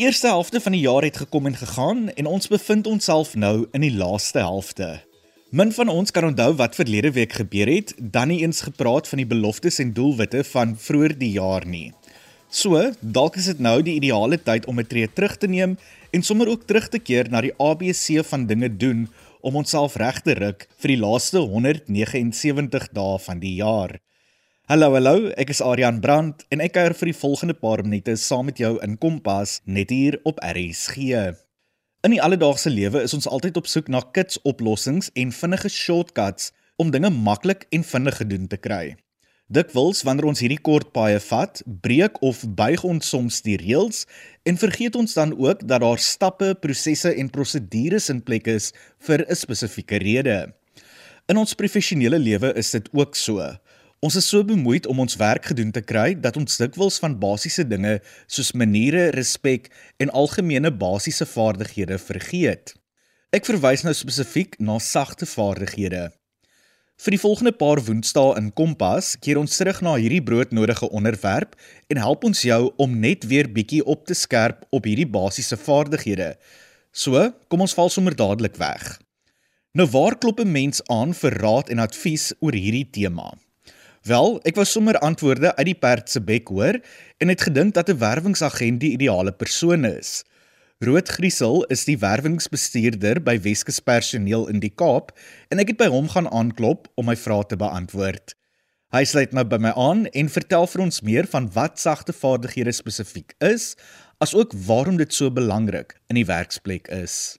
Die eerste helfte van die jaar het gekom en gegaan en ons bevind onsself nou in die laaste helfte. Min van ons kan onthou wat verlede week gebeur het, dan nie eens gepraat van die beloftes en doelwitte van vroeër die jaar nie. So, dalk is dit nou die ideale tyd om 'n tree terug te neem en sommer ook terug te keer na die ABC van dinge doen om onsself reg te ruk vir die laaste 179 dae van die jaar. Hallo hallo, ek is Adrian Brandt en ek kuier vir die volgende paar minute saam met jou in Kompas net hier op RSG. In die alledaagse lewe is ons altyd op soek na kits oplossings en vinnige shortcuts om dinge maklik en vinnig gedoen te kry. Dikwels wanneer ons hierdie kort paaie vat, breek of buig ons soms die reëls en vergeet ons dan ook dat daar stappe, prosesse en prosedures in plek is vir 'n spesifieke rede. In ons professionele lewe is dit ook so. Ons is so bemoeid om ons werk gedoen te kry dat ons dikwels van basiese dinge soos maniere, respek en algemene basiese vaardighede vergeet. Ek verwys nou spesifiek na sagte vaardighede. Vir die volgende paar woensdae in Kompas keer ons terug na hierdie broodnodige onderwerp en help ons jou om net weer bietjie op te skerp op hierdie basiese vaardighede. So, kom ons val sommer dadelik weg. Nou waar klop 'n mens aan vir raad en advies oor hierdie tema? Wel, ek wou sommer antwoorde uit die perd se bek hoor en het gedink dat 'n werwingsagent die ideale persoon is. Rood Griesel is die werwingsbestuurder by Weskus Personeel in die Kaap en ek het by hom gaan aanklop om my vrae te beantwoord. Hy sluit nou by my aan en vertel vir ons meer van wat sagte vaardighede spesifiek is, asook waarom dit so belangrik in die werksplek is.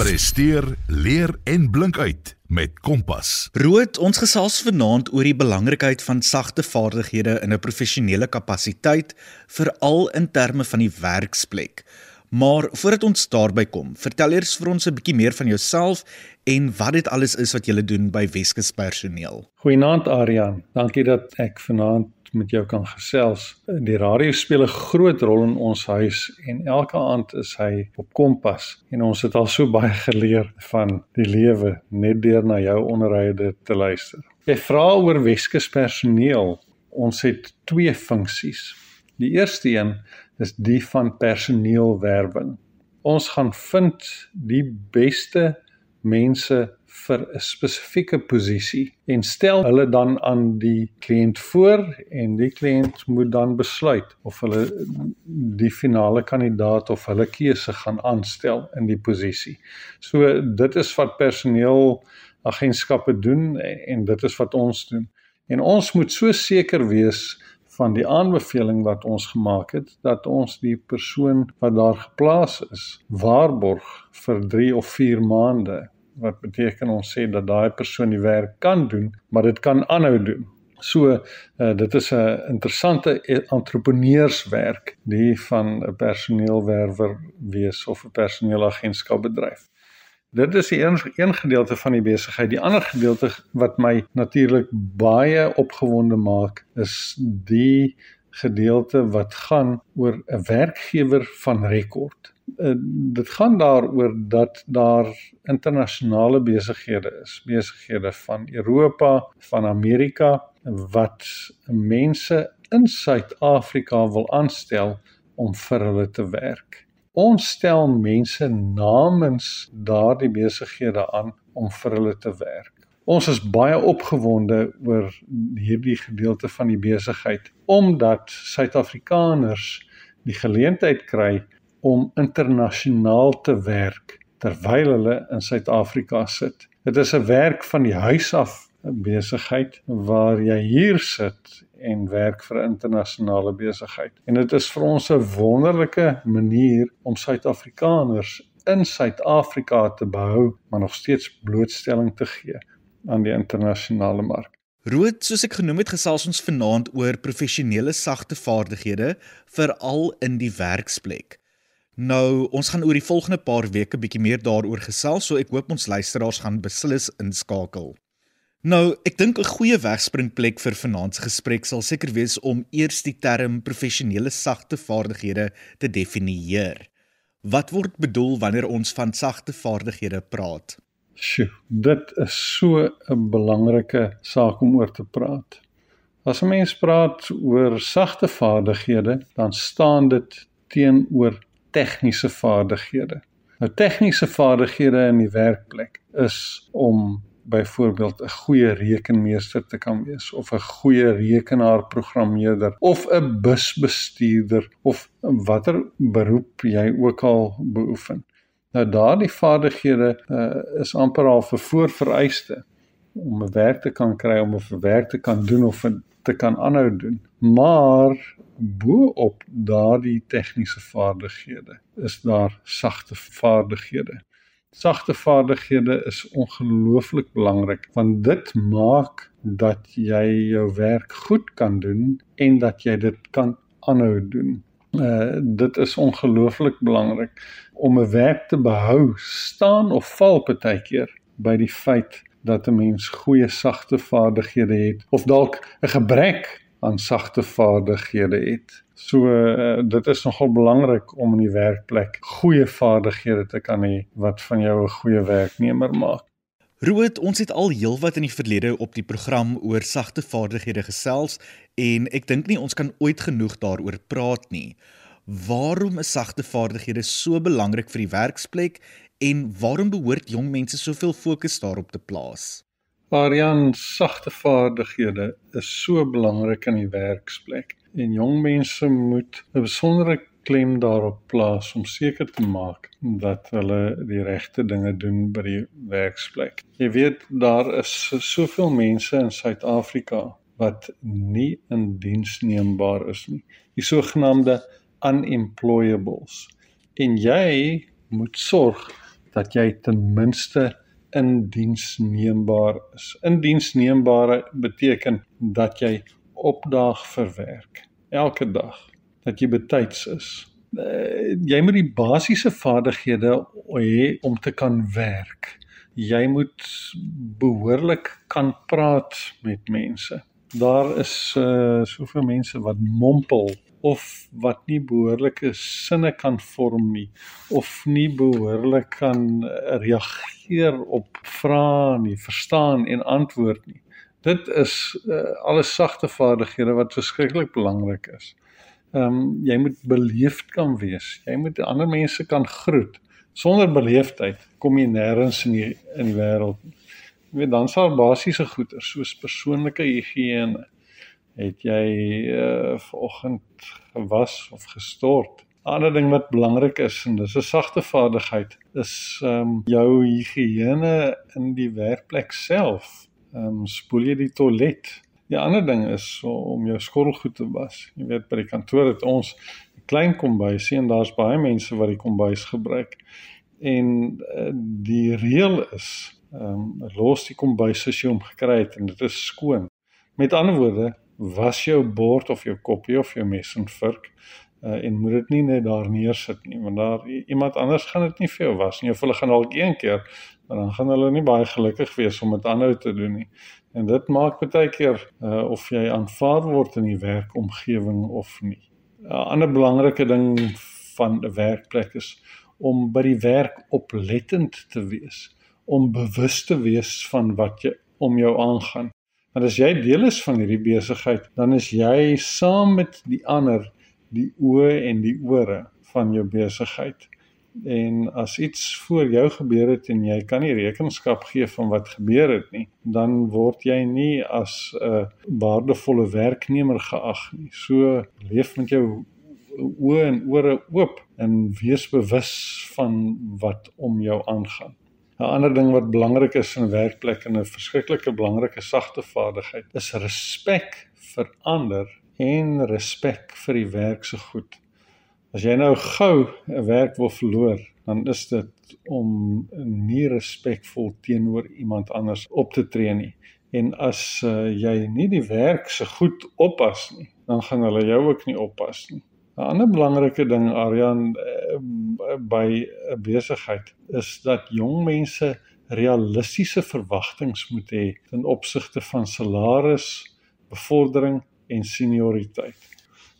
Presteer, leer en blink uit met Kompas. Rood, ons gesels vanaand oor die belangrikheid van sagte vaardighede in 'n professionele kapasiteit, veral in terme van die werksplek. Maar voordat ons daarby kom, vertel eers vir ons 'n bietjie meer van jouself en wat dit alles is wat jy doen by Weskus Personeel. Goeienaand Aryan. Dankie dat ek vanaand met jou kan gesels. Die radio speel 'n groot rol in ons huis en elke aand is hy op Kompas en ons het al so baie geleer van die lewe net deur na jou onderhoude te luister. Jy vra oor Weskus Personeel. Ons het twee funksies. Die eerste een is die van personeelwerwing. Ons gaan vind die beste mense vir 'n spesifieke posisie en stel hulle dan aan die kliënt voor en die kliënt moet dan besluit of hulle die finale kandidaat of hulle keuse gaan aanstel in die posisie. So dit is wat personeel agentskappe doen en dit is wat ons doen. En ons moet so seker wees van die aanbeveling wat ons gemaak het dat ons die persoon wat daar geplaas is waarborg vir 3 of 4 maande wat beteken ons sê dat daai persoon die werk kan doen maar dit kan aanhou doen so uh, dit is 'n interessante entrepreneurswerk die van 'n personeelwerwer wees of 'n personeelagentskap bedryf Dit is die een, een gedeelte van die besigheid. Die ander gedeelte wat my natuurlik baie opgewonde maak, is die gedeelte wat gaan oor 'n werkgewer van rekord. Uh, dit gaan daaroor dat daar internasionale besighede is, besighede van Europa, van Amerika wat mense in Suid-Afrika wil aanstel om vir hulle te werk. Ons stel mense namens daardie besighede aan om vir hulle te werk. Ons is baie opgewonde oor hierdie gedeelte van die besigheid omdat Suid-Afrikaners die geleentheid kry om internasionaal te werk terwyl hulle in Suid-Afrika sit. Dit is 'n werk van die huis af besigheid waar jy hier sit en werk vir internasionale besigheid. En dit is vir ons 'n wonderlike manier om Suid-Afrikaners in Suid-Afrika te behou, maar nog steeds blootstelling te gee aan die internasionale mark. Rood, soos ek genoem het, gesels ons vanaand oor professionele sagte vaardighede veral in die werksplek. Nou, ons gaan oor die volgende paar weke bietjie meer daaroor gesels, so ek hoop ons luisteraars gaan beslis inskakel. Nou, ek dink 'n goeie wegspringplek vir vanaand se gesprek sal seker wees om eers die term professionele sagte vaardighede te definieer. Wat word bedoel wanneer ons van sagte vaardighede praat? Sjoe, dit is so 'n belangrike saak om oor te praat. As 'n mens praat oor sagte vaardighede, dan staan dit teenoor tegniese vaardighede. Nou tegniese vaardighede in die werkplek is om byvoorbeeld 'n goeie rekenmeester te kan wees of 'n goeie rekenaarprogrammeerder of 'n busbestuurder of watter beroep jy ook al beoefen. Nou daardie vaardighede uh, is amper al 'n voorvereiste om 'n werk te kan kry om 'n werk te kan doen of te kan aanhou doen. Maar bo-op daardie tegniese vaardighede is daar sagte vaardighede. Sagte vaardighede is ongelooflik belangrik want dit maak dat jy jou werk goed kan doen en dat jy dit kan aanhou doen. Uh dit is ongelooflik belangrik om 'n werk te behou, staan of val partykeer by die feit dat 'n mens goeie sagte vaardighede het of dalk 'n gebrek aan sagte vaardighede het. So uh, dit is nogal belangrik om in die werkplek goeie vaardighede te kan hê wat van jou 'n goeie werknemer maak. Roet, ons het al heelwat in die verlede op die program oor sagte vaardighede gesels en ek dink nie ons kan ooit genoeg daaroor praat nie. Waarom is sagte vaardighede so belangrik vir die werksplek en waarom behoort jong mense soveel fokus daarop te plaas? Arian, sagte vaardighede is so belangrik in die werksplek en jong mense moet 'n besondere klem daarop plaas om seker te maak dat hulle die regte dinge doen by die werksplek. Jy weet daar is soveel mense in Suid-Afrika wat nie in diens neembaar is nie. Die sogenaamde unemployables. En jy moet sorg dat jy ten minste in diens neembaar is. In diens neembare beteken dat jy opdaag vir werk elke dag, dat jy betyds is. Uh, jy moet die basiese vaardighede hê om te kan werk. Jy moet behoorlik kan praat met mense. Daar is uh, soveel mense wat mompel of wat nie behoorlike sinne kan vorm nie of nie behoorlik kan eh, reageer op vrae nie, verstaan en antwoord nie. Dit is uh, alles sagte vaardighede wat verskriklik belangrik is. Ehm um, jy moet beleefd kan wees. Jy moet ander mense kan groet. Sonder beleefdheid kom jy nêrens in die in die wêreld. Jy weet dan sal basiese goeder soos persoonlike higiëne het jy uh vanoggend gewas of gestort. 'n Ander ding wat belangrik is en dis 'n sagte vaardigheid is ehm um, jou higiëne in die werkplek self. Ehm um, spoel jy die toilet. Die ander ding is om jou skottelgoed te was. Jy weet by die kantoor het ons 'n klein kombuis en daar's baie mense wat die kombuis gebruik. En uh, die reël is ehm um, los die kombuis as jy hom gekry het en dit is skoon. Met ander woorde, was jou bord of jou koppie of jou mes en vurk uh, en moet dit nie net daar neersit nie want daar iemand anders gaan dit nie vir jou was nie of hulle gaan dalk een keer maar dan gaan hulle nie baie gelukkig wees om dit aanhou te doen nie. En dit maak baie keer uh, of jy aanvaar word in die werkomgewing of nie. 'n uh, ander belangrike ding van 'n werkplek is om by die werk oplettend te wees om bewus te wees van wat jy om jou aangaan Want as jy deel is van hierdie besigheid, dan is jy saam met die ander die oë en die ore van jou besigheid. En as iets voor jou gebeur het en jy kan nie rekenskap gee van wat gebeur het nie, dan word jy nie as 'n waardevolle werknemer geag nie. So leef met jou oë en ore oop en wees bewus van wat om jou aangaan. 'n ander ding wat belangrik is in 'n werkplek en 'n verskriklike belangrike sagte vaardigheid is respek vir ander en respek vir die werk se goed. As jy nou gou 'n werk wil verloor, dan is dit om nie respekvol teenoor iemand anders op te tree nie. En as uh, jy nie die werk se goed oppas nie, dan gaan hulle jou ook nie oppas nie. 'n ander belangrike ding Aryan eh, by 'n besigheid is dat jong mense realistiese verwagtinge moet hê ten opsigte van salaris, bevordering en senioriteit.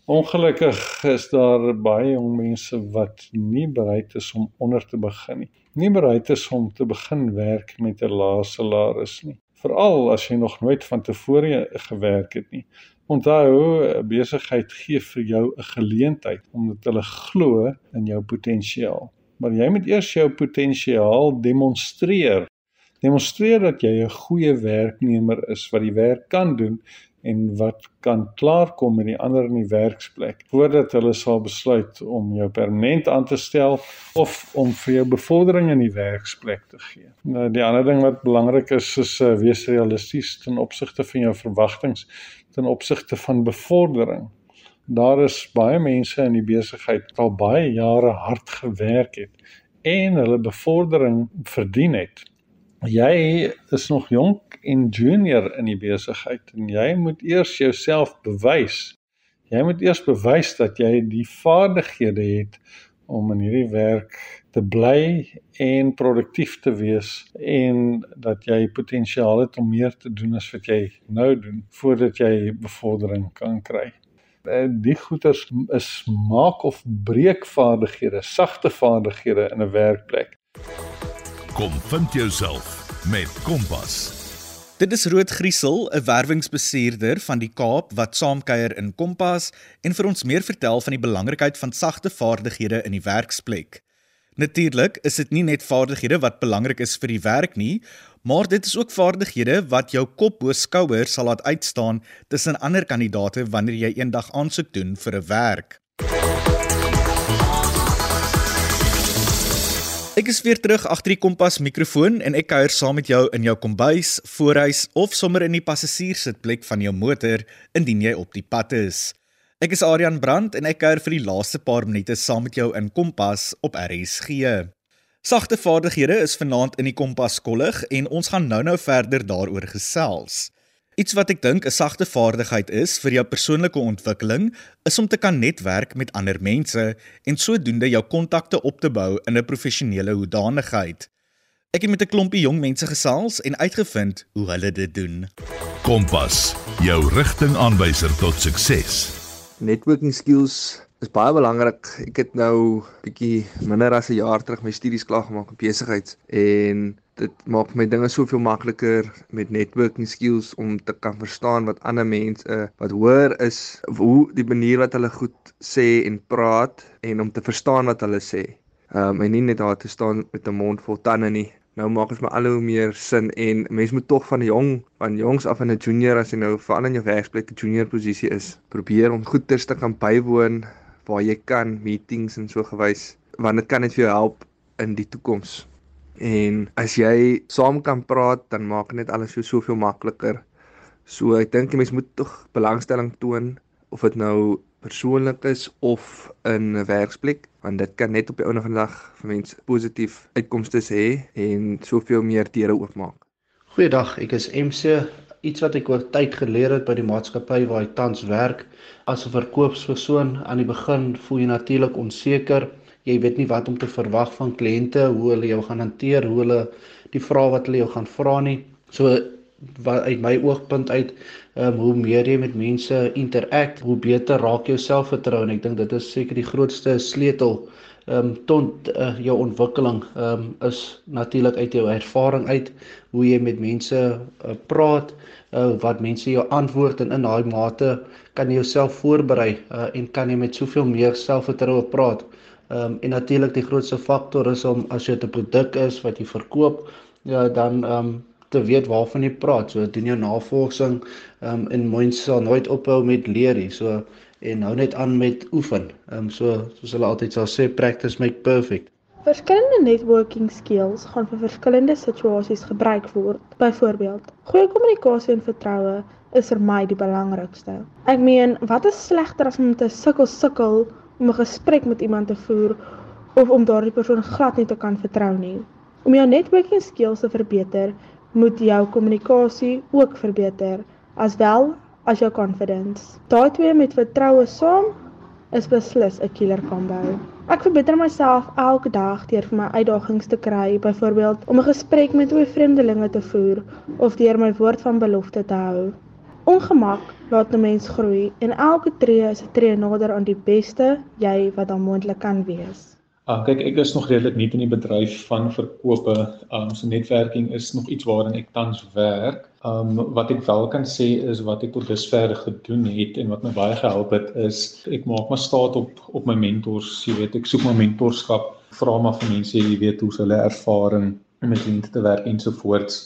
Ongelukkig is daar baie jong mense wat nie bereid is om onder te begin nie. Nie bereid is om te begin werk met 'n lae salaris nie. Veral as jy nog nooit van tevore gewerk het nie Onthou, besigheid gee vir jou 'n geleentheid omdat hulle glo in jou potensiaal. Maar jy moet eers jou potensiaal demonstreer. Demonstreer dat jy 'n goeie werknemer is wat die werk kan doen en wat kan klaarkom met die ander in die werksplek voordat hulle sal besluit om jou permanent aan te stel of om vir jou bevordering in die werksplek te gee. Nou die ander ding wat belangrik is is uh, wees realisties ten opsigte van jou verwagtinge ten opsigte van bevordering. Daar is baie mense in die besigheid wat al baie jare hard gewerk het en hulle bevordering verdien het. Jy is nog jonk en junior in die besigheid en jy moet eers jouself bewys. Jy moet eers bewys dat jy die vaardighede het om in hierdie werk te bly en produktief te wees en dat jy potensiaal het om meer te doen as wat jy nou doen voordat jy bevordering kan kry. Eh, die goeters is maak of breek vaardighede, sagte vaardighede in 'n werkplek. Kom vind jouself met Kompas. Dit is Rood Griesel, 'n werwingsbestuurder van die Kaap wat saamkuier in Kompas en vir ons meer vertel van die belangrikheid van sagte vaardighede in die werksplek. Natuurlik is dit nie net vaardighede wat belangrik is vir die werk nie, maar dit is ook vaardighede wat jou kop bo skouer sal laat uitstaan tussen ander kandidaate wanneer jy eendag aansoek doen vir 'n werk. Ek is weer terug agter die kompas mikrofoon en ek kuier saam met jou in jou kombuis, voorhuis of sommer in die passasierssitplek van jou motor indien jy op die pad is. Ek is Adrian Brandt en ek kuier vir die laaste paar minute saam met jou in Kompas op RSG. Sagte vaardighede is vanaand in die Kompas kollig en ons gaan nou-nou verder daaroor gesels. Iets wat ek dink 'n sagte vaardigheid is vir jou persoonlike ontwikkeling, is om te kan netwerk met ander mense en sodoende jou kontakte op te bou in 'n professionele hoedanigheid. Ek het met 'n klompie jong mense gesels en uitgevind hoe hulle dit doen. Kompas, jou rigtingaanwyser tot sukses. Networking skills is baie belangrik. Ek het nou bietjie minder as 'n jaar terug my studies klaar gemaak op besigheids en dit maak my dinge soveel makliker met networking skills om te kan verstaan wat ander mense wat hoor is hoe die manier wat hulle goed sê en praat en om te verstaan wat hulle sê. Um en nie net daar te staan met 'n mond vol tande nie. Nou maak dit my al hoe meer sin en mense moet tog van jong van jongs af in 'n junior as jy nou veral in jou werksplek 'n junior posisie is, probeer om goeders te kan bywoon waar jy kan meetings en so gewys want dit kan net vir jou help in die toekoms en as jy saam kan praat dan maak dit alles so soveel makliker. So ek dink mense moet tog belangstelling toon of dit nou persoonlik is of in 'n werksplek want dit kan net op die ouene van die dag vir mense positief uitkomste hê en soveel meer deure oopmaak. Goeiedag, ek is MC. Iets wat ek oor tyd geleer het by die maatskappy waar ek tans werk as 'n verkoopspersoon aan die begin voel jy natuurlik onseker jy weet nie wat om te verwag van kliënte, hoe hulle jou gaan hanteer, hoe hulle die vrae wat hulle jou gaan vra nie. So wat uit my oogpunt uit, ehm um, hoe meer jy met mense interact, hoe beter raak jou selfvertroue en ek dink dit is seker die grootste sleutel ehm um, tot uh, jou ontwikkeling ehm um, is natuurlik uit jou ervaring uit hoe jy met mense uh, praat, uh, wat mense jou antwoord en in daai mate kan jy jouself voorberei uh, en kan jy met soveel meer selfvertroue praat. Ehm um, en natuurlik die grootste faktor is om as jy 'n produk is wat jy verkoop, ja dan ehm um, te weet waarvan jy praat. So doen jou navorsing um, en mens sal nooit ophou met leer nie. So en hou net aan met oefen. Ehm um, so soos hulle altyd sal sê practice make perfect. Verskillende networking skills gaan vir verskillende situasies gebruik word. Byvoorbeeld, goeie kommunikasie en vertroue is vir my die belangrikste. Ek meen, wat is slegter as om te sukkel sukkel om 'n gesprek met iemand te voer of om daardie persoon glad nie te kan vertrou nie. Om jou networking skills te verbeter, moet jou kommunikasie ook verbeter, aswel as jou confidence. Daai twee met vertroue saam is beslis 'n killer combo. Ek verbeter myself elke dag deur vir my uitdagings te kry, byvoorbeeld om 'n gesprek met twee vreemdelinge te voer of deur my woord van belofte te hou. Ongemak laat 'n mens groei en elke tree is 'n tree nader aan die beste jy wat dan moontlik kan wees. Uh, kyk, ek is nog redelik nie in die bedryf van verkope. Um so netwerking is nog iets waarin ek tans werk. Um wat ek wel kan sê is wat ek tot dusver gedoen het en wat my baie gehelp het is ek maak maar staat op op my mentors, jy weet, ek soek my mentorskap, vra maar vir mense, jy weet, hoe hulle ervaring met kliënte te werk ensovoorts.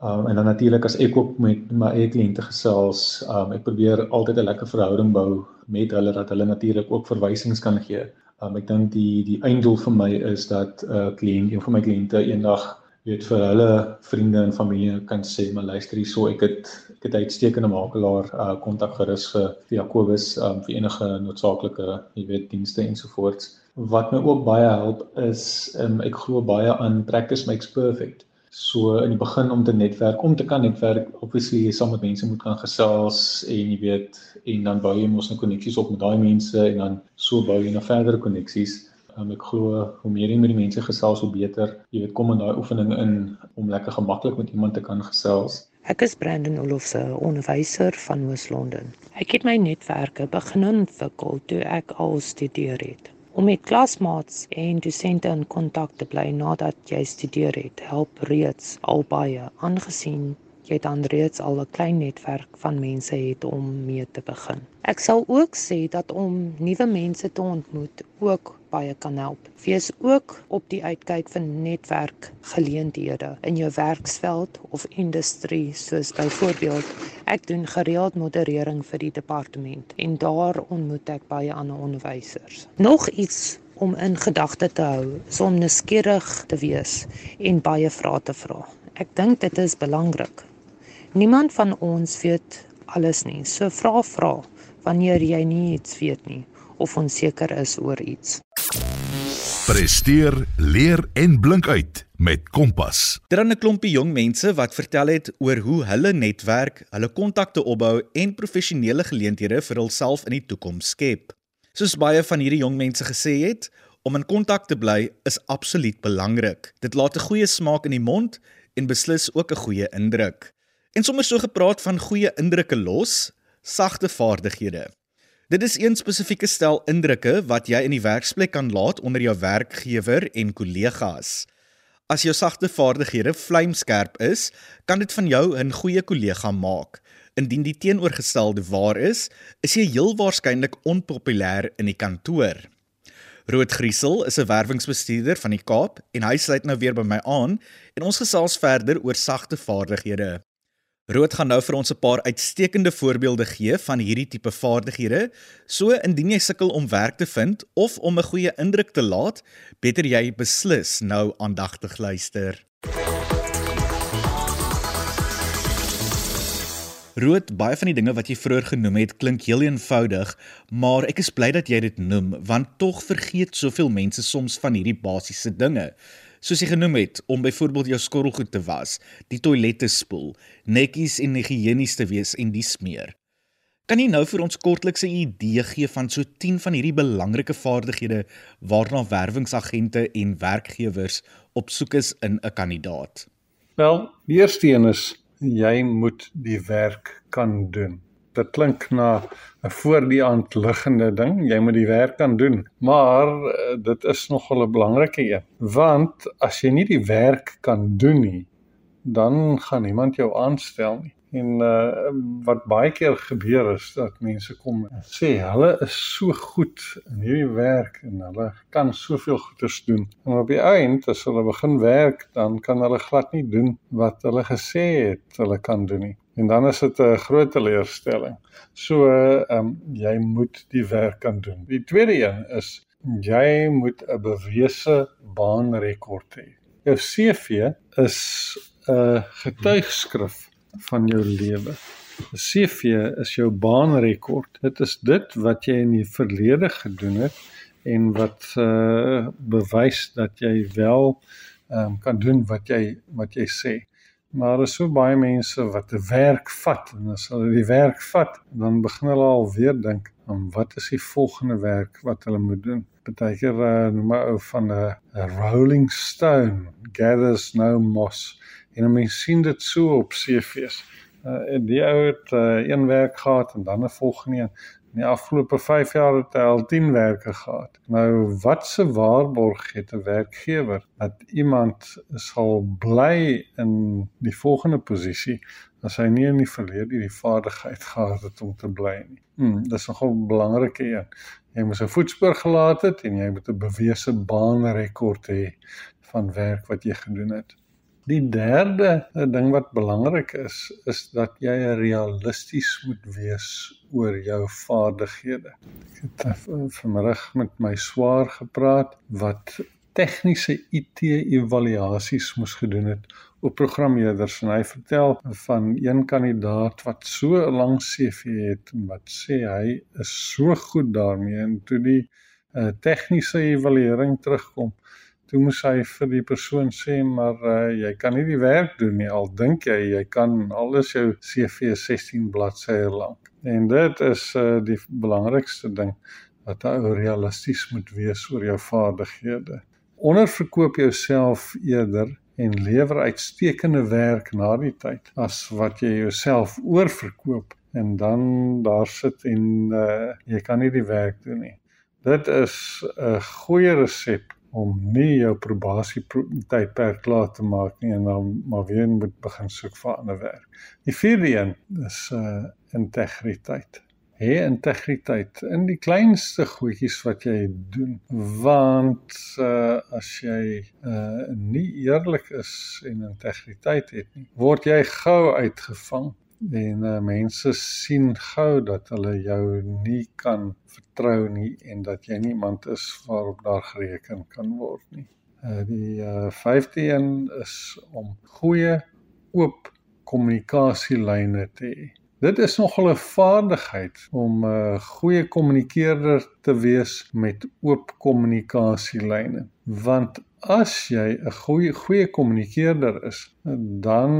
Um en dan natuurlik as ek ook met my eie kliënte gesels, um ek probeer altyd 'n lekker verhouding bou met hulle dat hulle natuurlik ook verwysings kan gee. Um ek dink die die einddoel vir my is dat 'n uh, kliënt, een van my kliënte eendag weet vir hulle vriende en familie kan sê, "Maar luister hierso, ek het ek het uitstekende makelaar uh kontak gerus vir, vir Jacobus um vir enige noodsaaklike, jy weet, dienste ensovoorts." Wat my ook baie help is um ek glo baie aan practice makes perfect. So in die begin om te netwerk, om te kan netwerk, obviously jy saam met mense moet kan gesels en jy weet en dan bou jy mos 'n koneksies op met daai mense en dan so bou jy 'n verdere koneksies. Um, ek glo hoe meer jy met die mense gesels hoe beter. Jy weet kom in daai oefening in om lekker gemaklik met iemand te kan gesels. Ek is Brandon Olofse, onderwyser van Oos-London. Ek het my netwerke begin ontwikkel toe ek al studeer het. Om met klasmaats en dosente in kontak te bly nadat jy studeer het, help reeds al baie aangesien jy dan reeds al 'n klein netwerk van mense het om mee te begin. Ek sal ook sê dat om nuwe mense te ontmoet ook baie kan help. Wees ook op die uitkyk vir netwerkgeleenthede in jou werksveld of industrie soos byvoorbeeld ek doen gereeld moderering vir die departement en daar ontmoet ek baie ander onderwysers. Nog iets om in gedagte te hou, is om nuuskierig te wees en baie vrae te vra. Ek dink dit is belangrik. Niemand van ons weet alles nie. So vra vra wanneer jy nie iets weet nie of onseker is oor iets. Presteer, leer en blink uit met Kompas. Daar 'n klompie jong mense wat vertel het oor hoe hulle netwerk, hulle kontakte opbou en professionele geleenthede vir hulself in die toekoms skep. Soos baie van hierdie jong mense gesê het, om in kontak te bly is absoluut belangrik. Dit laat 'n goeie smaak in die mond en beslis ook 'n goeie indruk. En sommer so gepraat van goeie indrukke los, sagte vaardighede. Dit is een spesifieke stel indrukke wat jy in die werksplek kan laat onder jou werkgewer en kollegas. As jou sagte vaardighede vlamskerp is, kan dit van jou 'n goeie kollega maak. Indien die teenoorgestelde waar is, is jy heel waarskynlik onpopulêr in die kantoor. Rood Griesel is 'n werwingsbestuurder van die Kaap en hy sluit nou weer by my aan en ons gesels verder oor sagte vaardighede. Rood gaan nou vir ons 'n paar uitstekende voorbeelde gee van hierdie tipe vaardighede. So indien jy sukkel om werk te vind of om 'n goeie indruk te laat, beter jy beslis nou aandagtig luister. Rood, baie van die dinge wat jy vroeër genoem het, klink heel eenvoudig, maar ek is bly dat jy dit noem, want tog vergeet soveel mense soms van hierdie basiese dinge soos jy genoem het om byvoorbeeld jou skottelgoed te was, die toilette spoel, netjies en higiënies te wees en dis meer. Kan jy nou vir ons kortliks 'n idee gee van so 10 van hierdie belangrike vaardighede waarna werwingsagente en werkgewers op soek is in 'n kandidaat? Wel, die eerste een is jy moet die werk kan doen dit klink na 'n voor die aand liggende ding. Jy moet die werk kan doen. Maar uh, dit is nogal 'n belangrike een, want as jy nie die werk kan doen nie, dan gaan niemand jou aanstel nie. En uh wat baie keer gebeur is dat mense kom en sê hulle is so goed in hierdie werk en hulle kan soveel goeders doen. En op die einde as hulle begin werk, dan kan hulle glad nie doen wat hulle gesê het hulle kan doen nie en dan is dit 'n groot teleurstelling. So ehm um, jy moet die werk kan doen. Die tweede een is jy moet 'n bewese baanrekord hê. Jou CV is 'n getuigskrif van jou lewe. 'n CV is jou baanrekord. Dit is dit wat jy in die verlede gedoen het en wat uh bewys dat jy wel um, kan doen wat jy wat jy sê. Maar daar is so baie mense wat 'n werk vat en as hulle die werk vat, dan begin hulle al weer dink aan wat is die volgende werk wat hulle moet doen. Partykeer uh, noem maar ou van 'n rolling stone gathers no moss. En mense sien dit so op CV's. Uh, en die ou het uh, een werk gehad en dan 'n volgende een. In die afgelope 5 jaar het hy al 10 werke gehad. Nou watse waarborg het 'n werkgewer dat iemand sal bly in die volgende posisie as hy nie in die verlede die vaardigheid gehad het om te bly nie. Hmm, dis nogal 'n belangrike een. Jy moet 'n voetspoor gelaat het en jy moet 'n bewese baanrekord hê van werk wat jy gedoen het. Die derde ding wat belangrik is, is dat jy realisties moet wees oor jou vaardighede. Ek het vanmiddag met my swaar gepraat wat tegniese IT evaluasies moes gedoen het op programmeerders en hy vertel van een kandidaat wat so 'n lang CV het wat sê hy is so goed daarmee en toe die uh, tegniese evaluering terugkom toe moes hy vir die persoon sê maar uh, jy kan nie die werk doen nie. Al dink jy jy kan alles jou CV 16 bladsye lank. En dit is uh, die belangrikste ding dat jy realisties moet wees oor jou vaardighede. Onderverkoop jouself eerder en lewer uitstekende werk na die tyd as wat jy jouself oorverkoop en dan daar sit en uh, jy kan nie die werk doen nie. Dit is 'n goeie resep om nie jou probasie tydperk klaar te maak nie en dan maar weer moet begin soek vir ander werk. Die vierde een is uh integriteit hê integriteit in die kleinste goedjies wat jy doen want uh, as jy uh, nie eerlik is en integriteit het nie word jy gou uitgevang en uh, mense sien gou dat hulle jou nie kan vertrou nie en dat jy nie iemand is waarop daar gereken kan word nie uh, die uh, vyfde een is om goeie oop kommunikasielyne te hê Dit is nogal 'n vaardigheid om 'n uh, goeie kommunikeerder te wees met oop kommunikasielyne. Want as jy 'n goeie goeie kommunikeerder is, dan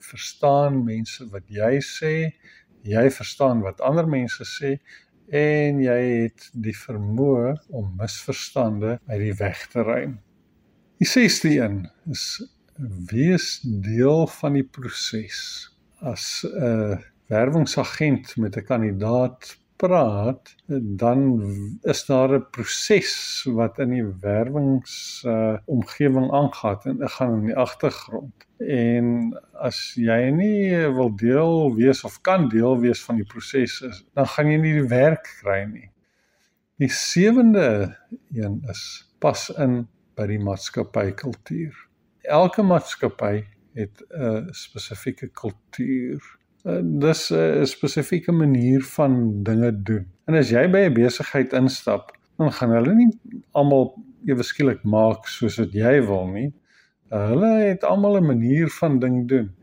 verstaan mense wat jy sê, jy verstaan wat ander mense sê en jy het die vermoë om misverstande uit die weg te ruim. Die sesde een is wees deel van die proses as 'n werwingsagent met 'n kandidaat praat, dan is daar 'n proses wat in die werwings uh, omgewing aangaan en dit gaan in die agtergrond. En as jy nie wil deel wees of kan deel wees van die proses is, dan gaan jy nie die werk kry nie. Die sewende een is pas in by die maatskappy kultuur. Elke maatskappy het 'n spesifieke kultuur. Eh, dis 'n spesifieke manier van dinge doen. En as jy by 'n besigheid instap, dan gaan hulle nie almal ewe skielik maak soos wat jy wil nie. Hulle het almal 'n manier van ding doen.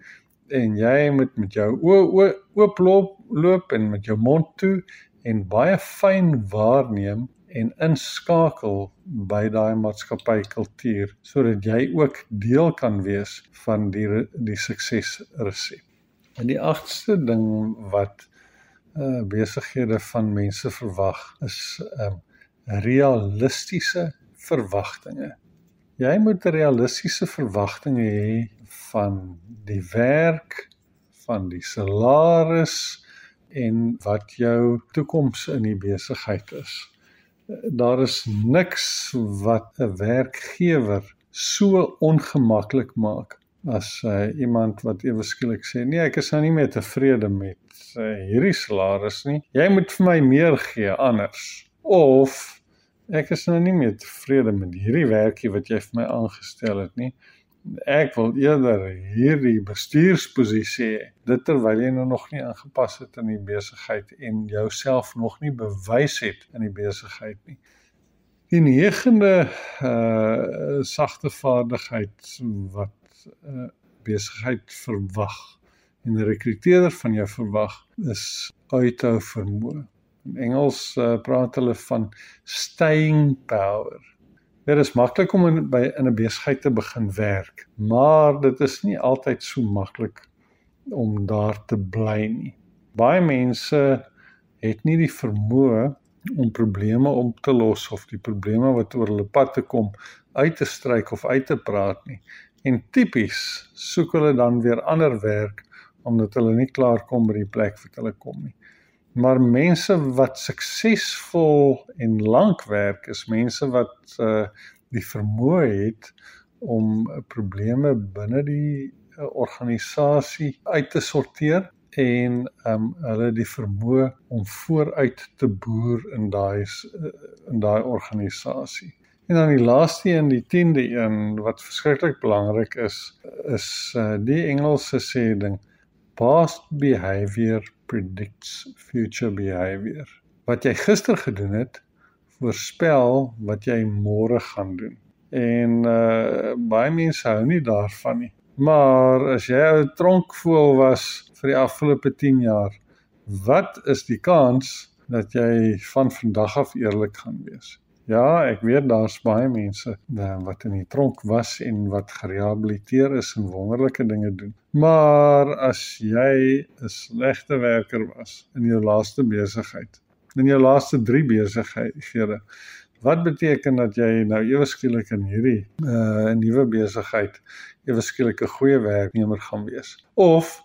En jy moet met jou oop oop loop, loop en met jou mond toe en baie fyn waarneem en inskakel by daai maatskappy kultuur sodat jy ook deel kan wees van die die suksesresep. En die agste ding wat uh besighede van mense verwag is um realistiese verwagtinge. Jy moet realistiese verwagtinge hê van die werk, van die salaris en wat jou toekoms in die besigheid is. Daar is niks wat 'n werkgewer so ongemaklik maak as uh, iemand wat ewe skielik sê nee ek is nou nie meer tevrede met uh, hierdie salaris nie. Jy moet vir my meer gee anders. Of ek is nou nie meer tevrede met hierdie werkie wat jy vir my aangestel het nie. Ek wil eerder hierdie bestuursposisie hê. Dit terwyl jy nou nog nie aangepas het in die besigheid en jouself nog nie bewys het in die besigheid nie. Die negende uh sagte vaardigheid wat uh, besigheid verwag en 'n rekruteerder van jou verwag is uithou vermoë in Engels uh, praat hulle van staying power Dit is maklik om in by in 'n besigheid te begin werk, maar dit is nie altyd so maklik om daar te bly nie. Baie mense het nie die vermoë om probleme om te los of die probleme wat oor hulle pad te kom uit te stryk of uit te praat nie. En tipies soek hulle dan weer ander werk omdat hulle nie klaar kom by die plek wat hulle kom nie. Maar mense wat suksesvol en lank werk is mense wat uh die vermoë het om probleme binne die uh, organisasie uit te sorteer en um hulle die vermoë om vooruit te boer in daai in daai organisasie. En dan die laaste een, die 10de een wat verskriklik belangrik is, is uh die Engelse sê ding past behavior predicts future behavior. Wat jy gister gedoen het, voorspel wat jy môre gaan doen. En uh baie mense hou nie daarvan nie. Maar as jy 'n tronkvoël was vir die afgelope 10 jaar, wat is die kans dat jy van vandag af eerlik gaan wees? Ja, ek weet daar's baie mense uh, wat in die tronk was en wat gerehabiliteer is en wonderlike dinge doen. Maar as jy 'n slegte werker was in jou laaste besigheid, in jou laaste 3 besighede, wat beteken dat jy nou ewe skielik in hierdie 'n uh, nuwe besigheid ewe skielik 'n goeie werknemer gaan wees? Of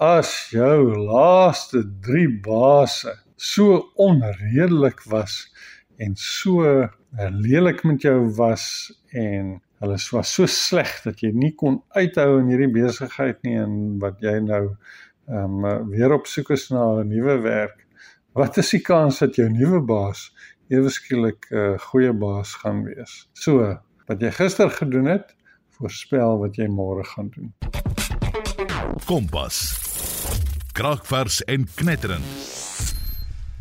as jou laaste 3 baase so onredelik was en so uh, lelik met jou was en hulle was so sleg dat jy nie kon uithou in hierdie besigheid nie en wat jy nou ehm um, weer op soek is na 'n nuwe werk. Wat is die kans dat jou nuwe baas ewe skielik 'n uh, goeie baas gaan wees? So, wat jy gister gedoen het, voorspel wat jy môre gaan doen. Kompas. Kragvers en knetterend.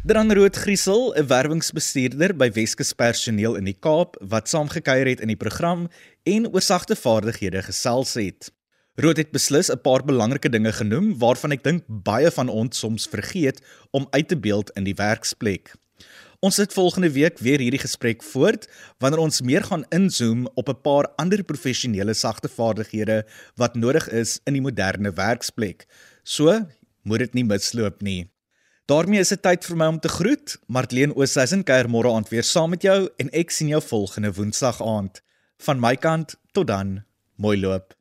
Dan Rood Griesel, 'n werwingsbestuurder by Weskus Personeel in die Kaap wat saamgekyer het in die program en oor sagte vaardighede gesels het. Rood het beslis 'n paar belangrike dinge genoem waarvan ek dink baie van ons soms vergeet om uit te beeld in die werksplek. Ons sit volgende week weer hierdie gesprek voort wanneer ons meer gaan inzoom op 'n paar ander professionele sagte vaardighede wat nodig is in die moderne werksplek. So, moet dit nie misloop nie daarmee is dit tyd vir my om te groet. Martleen Oosthuizen kuier môre aand weer saam met jou en ek sien jou volgende Woensdag aand. Van my kant tot dan. Mooi loop.